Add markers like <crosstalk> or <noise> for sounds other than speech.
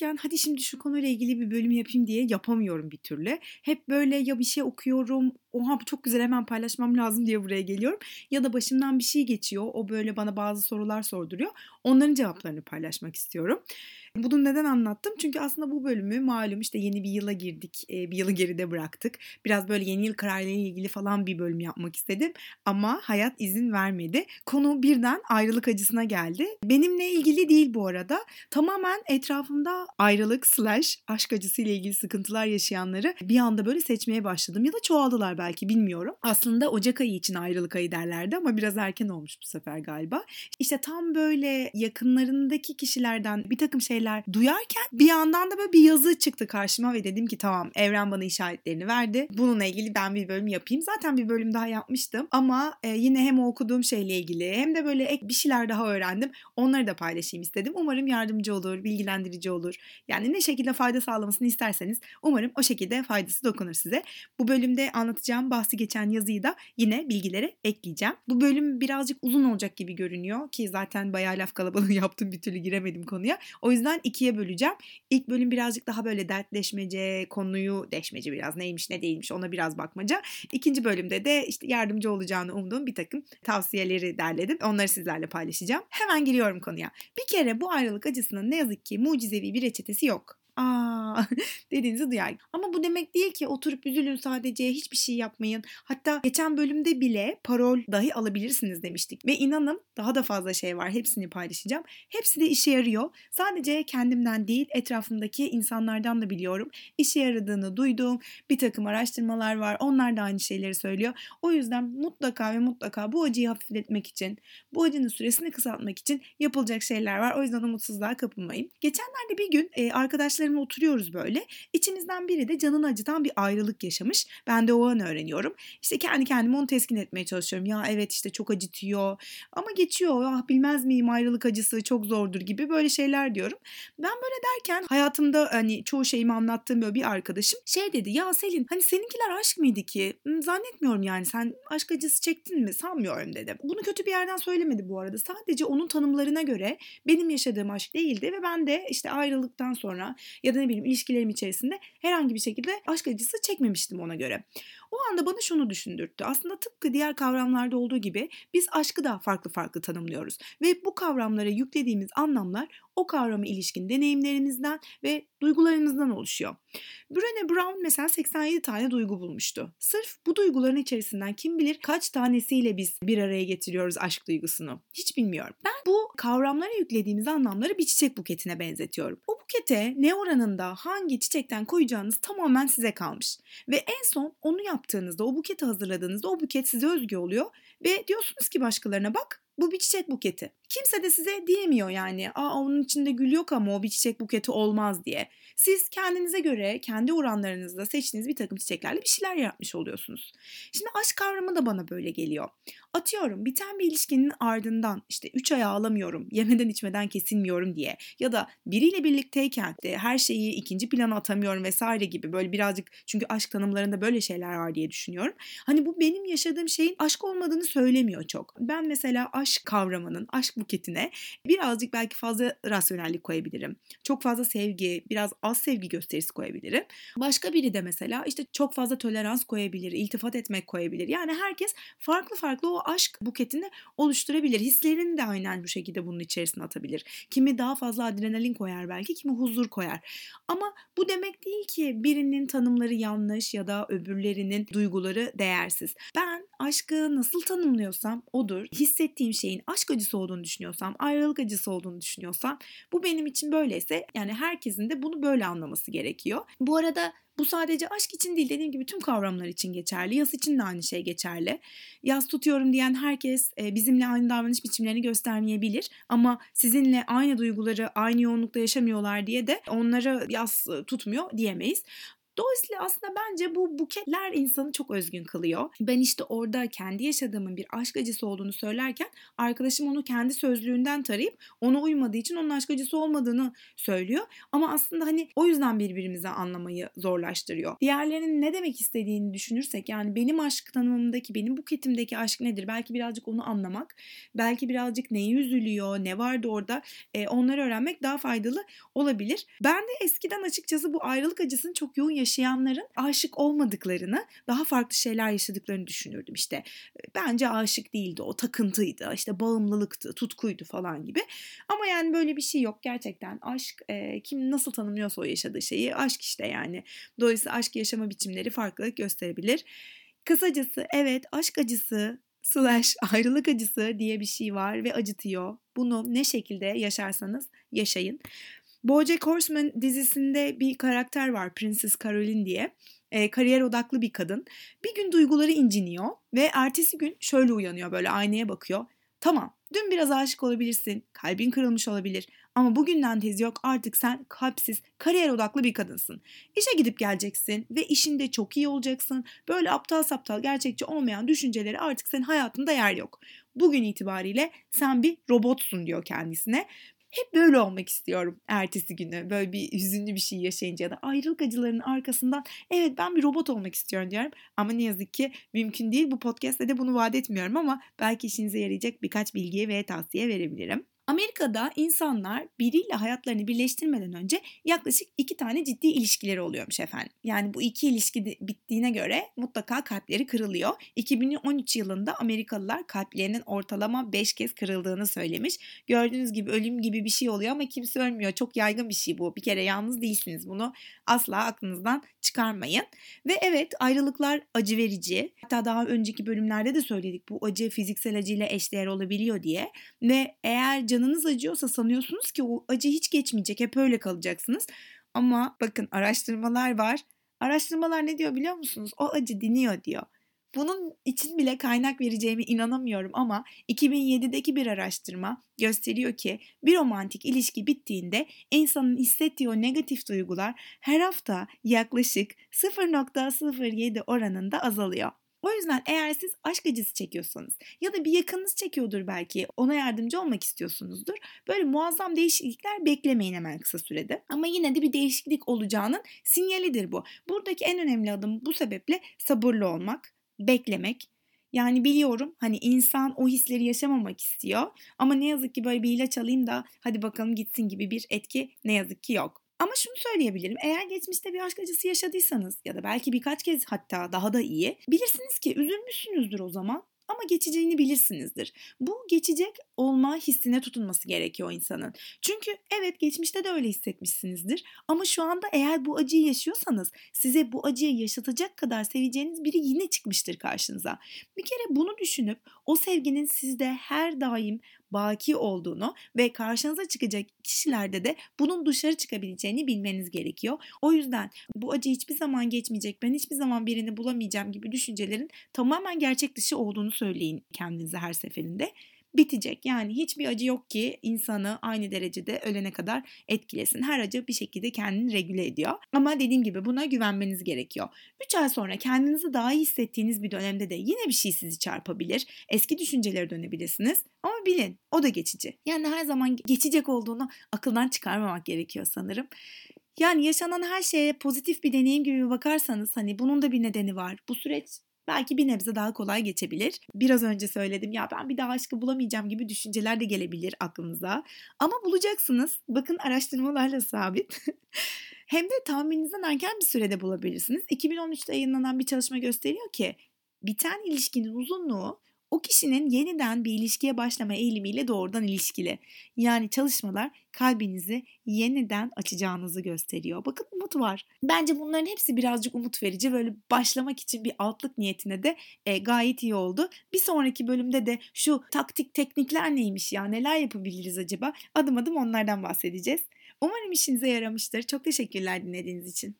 derken hadi şimdi şu konuyla ilgili bir bölüm yapayım diye yapamıyorum bir türlü. Hep böyle ya bir şey okuyorum, oha bu çok güzel hemen paylaşmam lazım diye buraya geliyorum. Ya da başımdan bir şey geçiyor, o böyle bana bazı sorular sorduruyor. Onların cevaplarını paylaşmak istiyorum. Bunu neden anlattım? Çünkü aslında bu bölümü malum işte yeni bir yıla girdik. Bir yılı geride bıraktık. Biraz böyle yeni yıl kararıyla ilgili falan bir bölüm yapmak istedim. Ama hayat izin vermedi. Konu birden ayrılık acısına geldi. Benimle ilgili değil bu arada. Tamamen etrafımda ayrılık slash aşk acısıyla ilgili sıkıntılar yaşayanları bir anda böyle seçmeye başladım. Ya da çoğaldılar belki bilmiyorum. Aslında Ocak ayı için ayrılık ayı derlerdi ama biraz erken olmuş bu sefer galiba. İşte tam böyle yakınlarındaki kişilerden bir takım şeyler duyarken bir yandan da böyle bir yazı çıktı karşıma ve dedim ki tamam evren bana işaretlerini verdi. Bununla ilgili ben bir bölüm yapayım. Zaten bir bölüm daha yapmıştım ama e, yine hem okuduğum şeyle ilgili hem de böyle ek bir şeyler daha öğrendim. Onları da paylaşayım istedim. Umarım yardımcı olur, bilgilendirici olur. Yani ne şekilde fayda sağlamasını isterseniz umarım o şekilde faydası dokunur size. Bu bölümde anlatacağım bahsi geçen yazıyı da yine bilgilere ekleyeceğim. Bu bölüm birazcık uzun olacak gibi görünüyor ki zaten bayağı laf kalabalığı <laughs> yaptım bir türlü giremedim konuya. O yüzden ikiye böleceğim. İlk bölüm birazcık daha böyle dertleşmece, konuyu deşmece biraz neymiş ne değilmiş ona biraz bakmaca. İkinci bölümde de işte yardımcı olacağını umduğum bir takım tavsiyeleri derledim. Onları sizlerle paylaşacağım. Hemen giriyorum konuya. Bir kere bu ayrılık acısının ne yazık ki mucizevi bir reçetesi yok aa <laughs> dediğinizi duyar. Ama bu demek değil ki oturup üzülün sadece hiçbir şey yapmayın. Hatta geçen bölümde bile parol dahi alabilirsiniz demiştik. Ve inanın daha da fazla şey var. Hepsini paylaşacağım. Hepsi de işe yarıyor. Sadece kendimden değil etrafımdaki insanlardan da biliyorum. İşe yaradığını duydum. Bir takım araştırmalar var. Onlar da aynı şeyleri söylüyor. O yüzden mutlaka ve mutlaka bu acıyı hafifletmek için, bu acının süresini kısaltmak için yapılacak şeyler var. O yüzden umutsuzluğa kapılmayın. Geçenlerde bir gün e, arkadaşlarım arkadaşlarımla oturuyoruz böyle. İçimizden biri de canını acıtan bir ayrılık yaşamış. Ben de o an öğreniyorum. İşte kendi kendime onu teskin etmeye çalışıyorum. Ya evet işte çok acıtıyor ama geçiyor. Ah bilmez miyim ayrılık acısı çok zordur gibi böyle şeyler diyorum. Ben böyle derken hayatımda hani çoğu şeyimi anlattığım böyle bir arkadaşım şey dedi. Ya Selin hani seninkiler aşk mıydı ki? Zannetmiyorum yani sen aşk acısı çektin mi? Sanmıyorum dedim. Bunu kötü bir yerden söylemedi bu arada. Sadece onun tanımlarına göre benim yaşadığım aşk değildi ve ben de işte ayrılıktan sonra ya da ne bileyim ilişkilerim içerisinde herhangi bir şekilde aşk acısı çekmemiştim ona göre. O anda bana şunu düşündürttü. Aslında tıpkı diğer kavramlarda olduğu gibi biz aşkı da farklı farklı tanımlıyoruz. Ve bu kavramlara yüklediğimiz anlamlar o kavrama ilişkin deneyimlerimizden ve duygularımızdan oluşuyor. Brené Brown mesela 87 tane duygu bulmuştu. Sırf bu duyguların içerisinden kim bilir kaç tanesiyle biz bir araya getiriyoruz aşk duygusunu. Hiç bilmiyorum. Ben bu kavramlara yüklediğimiz anlamları bir çiçek buketine benzetiyorum. O bukete ne oranında hangi çiçekten koyacağınız tamamen size kalmış. Ve en son onu yaptığınızda, o buketi hazırladığınızda o buket size özgü oluyor ve diyorsunuz ki başkalarına bak bu bir çiçek buketi. Kimse de size diyemiyor yani. Aa onun içinde gül yok ama o bir çiçek buketi olmaz diye. Siz kendinize göre kendi oranlarınızda seçtiğiniz bir takım çiçeklerle bir şeyler yapmış oluyorsunuz. Şimdi aşk kavramı da bana böyle geliyor. Atıyorum biten bir ilişkinin ardından işte 3 ay ağlamıyorum, yemeden içmeden kesilmiyorum diye ya da biriyle birlikteyken de her şeyi ikinci plana atamıyorum vesaire gibi böyle birazcık çünkü aşk tanımlarında böyle şeyler var diye düşünüyorum. Hani bu benim yaşadığım şeyin aşk olmadığını söylemiyor çok. Ben mesela aşk kavramının, aşk buketine birazcık belki fazla rasyonellik koyabilirim. Çok fazla sevgi, biraz az sevgi gösterisi koyabilirim. Başka biri de mesela işte çok fazla tolerans koyabilir, iltifat etmek koyabilir. Yani herkes farklı farklı o aşk buketini oluşturabilir. Hislerini de aynen bu şekilde bunun içerisine atabilir. Kimi daha fazla adrenalin koyar belki, kimi huzur koyar. Ama bu demek değil ki birinin tanımları yanlış ya da öbürlerinin duyguları değersiz. Ben aşkı nasıl tanımlıyorsam odur. Hissettiğim şeyin aşk acısı olduğunu düşünüyorsam, ayrılık acısı olduğunu düşünüyorsam bu benim için böyleyse yani herkesin de bunu böyle anlaması gerekiyor. Bu arada bu sadece aşk için değil dediğim gibi tüm kavramlar için geçerli. Yas için de aynı şey geçerli. Yas tutuyorum diyen herkes bizimle aynı davranış biçimlerini göstermeyebilir. Ama sizinle aynı duyguları aynı yoğunlukta yaşamıyorlar diye de onlara yas tutmuyor diyemeyiz. Dolayısıyla aslında bence bu buketler insanı çok özgün kılıyor. Ben işte orada kendi yaşadığımın bir aşk acısı olduğunu söylerken arkadaşım onu kendi sözlüğünden tarayıp ona uymadığı için onun aşk acısı olmadığını söylüyor. Ama aslında hani o yüzden birbirimizi anlamayı zorlaştırıyor. Diğerlerinin ne demek istediğini düşünürsek yani benim aşk tanımımdaki, benim buketimdeki aşk nedir? Belki birazcık onu anlamak, belki birazcık neyi üzülüyor, ne vardı orada e, onları öğrenmek daha faydalı olabilir. Ben de eskiden açıkçası bu ayrılık acısını çok yoğun yaşayanların aşık olmadıklarını, daha farklı şeyler yaşadıklarını düşünürdüm. İşte bence aşık değildi, o takıntıydı, işte bağımlılıktı, tutkuydu falan gibi. Ama yani böyle bir şey yok gerçekten. Aşk e, kim nasıl tanımlıyorsa o yaşadığı şeyi aşk işte yani. Dolayısıyla aşk yaşama biçimleri farklılık gösterebilir. Kısacası evet aşk acısı slash <laughs> ayrılık acısı diye bir şey var ve acıtıyor. Bunu ne şekilde yaşarsanız yaşayın. BoJack Horseman dizisinde bir karakter var Princess Caroline diye. E, kariyer odaklı bir kadın. Bir gün duyguları inciniyor ve ertesi gün şöyle uyanıyor böyle aynaya bakıyor. Tamam dün biraz aşık olabilirsin, kalbin kırılmış olabilir ama bugünden tez yok artık sen kalpsiz, kariyer odaklı bir kadınsın. İşe gidip geleceksin ve işinde çok iyi olacaksın. Böyle aptal saptal gerçekçi olmayan düşünceleri artık senin hayatında yer yok. Bugün itibariyle sen bir robotsun diyor kendisine. Hep böyle olmak istiyorum ertesi günü. Böyle bir hüzünlü bir şey yaşayınca ya da ayrılık acılarının arkasından evet ben bir robot olmak istiyorum diyorum. Ama ne yazık ki mümkün değil. Bu podcast'te de bunu vaat etmiyorum ama belki işinize yarayacak birkaç bilgiye ve tavsiye verebilirim. Amerika'da insanlar biriyle hayatlarını birleştirmeden önce yaklaşık iki tane ciddi ilişkileri oluyormuş efendim. Yani bu iki ilişki bittiğine göre mutlaka kalpleri kırılıyor. 2013 yılında Amerikalılar kalplerinin ortalama 5 kez kırıldığını söylemiş. Gördüğünüz gibi ölüm gibi bir şey oluyor ama kimse ölmüyor. Çok yaygın bir şey bu. Bir kere yalnız değilsiniz. Bunu asla aklınızdan çıkarmayın. Ve evet ayrılıklar acı verici. Hatta daha önceki bölümlerde de söyledik bu acı fiziksel acıyla eşdeğer olabiliyor diye. Ve eğer canınız acıyorsa sanıyorsunuz ki o acı hiç geçmeyecek. Hep öyle kalacaksınız. Ama bakın araştırmalar var. Araştırmalar ne diyor biliyor musunuz? O acı diniyor diyor. Bunun için bile kaynak vereceğime inanamıyorum ama 2007'deki bir araştırma gösteriyor ki bir romantik ilişki bittiğinde insanın hissettiği o negatif duygular her hafta yaklaşık 0.07 oranında azalıyor. O yüzden eğer siz aşk acısı çekiyorsanız ya da bir yakınınız çekiyordur belki ona yardımcı olmak istiyorsunuzdur. Böyle muazzam değişiklikler beklemeyin hemen kısa sürede. Ama yine de bir değişiklik olacağının sinyalidir bu. Buradaki en önemli adım bu sebeple sabırlı olmak, beklemek. Yani biliyorum hani insan o hisleri yaşamamak istiyor ama ne yazık ki böyle bir ilaç alayım da hadi bakalım gitsin gibi bir etki ne yazık ki yok. Ama şunu söyleyebilirim. Eğer geçmişte bir aşk acısı yaşadıysanız ya da belki birkaç kez hatta daha da iyi bilirsiniz ki üzülmüşsünüzdür o zaman ama geçeceğini bilirsinizdir. Bu geçecek olma hissine tutunması gerekiyor insanın. Çünkü evet geçmişte de öyle hissetmişsinizdir ama şu anda eğer bu acıyı yaşıyorsanız size bu acıyı yaşatacak kadar seveceğiniz biri yine çıkmıştır karşınıza. Bir kere bunu düşünüp o sevginin sizde her daim baki olduğunu ve karşınıza çıkacak kişilerde de bunun dışarı çıkabileceğini bilmeniz gerekiyor. O yüzden bu acı hiçbir zaman geçmeyecek, ben hiçbir zaman birini bulamayacağım gibi düşüncelerin tamamen gerçek dışı olduğunu söyleyin kendinize her seferinde bitecek. Yani hiçbir acı yok ki insanı aynı derecede ölene kadar etkilesin. Her acı bir şekilde kendini regüle ediyor. Ama dediğim gibi buna güvenmeniz gerekiyor. 3 ay sonra kendinizi daha iyi hissettiğiniz bir dönemde de yine bir şey sizi çarpabilir. Eski düşüncelere dönebilirsiniz. Ama bilin o da geçici. Yani her zaman geçecek olduğunu akıldan çıkarmamak gerekiyor sanırım. Yani yaşanan her şeye pozitif bir deneyim gibi bakarsanız hani bunun da bir nedeni var. Bu süreç belki bir nebze daha kolay geçebilir. Biraz önce söyledim ya ben bir daha aşkı bulamayacağım gibi düşünceler de gelebilir aklınıza. Ama bulacaksınız. Bakın araştırmalarla sabit. <laughs> Hem de tahmininizden erken bir sürede bulabilirsiniz. 2013'te yayınlanan bir çalışma gösteriyor ki biten ilişkinin uzunluğu o kişinin yeniden bir ilişkiye başlama eğilimiyle doğrudan ilişkili. Yani çalışmalar kalbinizi yeniden açacağınızı gösteriyor. Bakın umut var. Bence bunların hepsi birazcık umut verici. Böyle başlamak için bir altlık niyetine de e, gayet iyi oldu. Bir sonraki bölümde de şu taktik teknikler neymiş ya neler yapabiliriz acaba? Adım adım onlardan bahsedeceğiz. Umarım işinize yaramıştır. Çok teşekkürler dinlediğiniz için.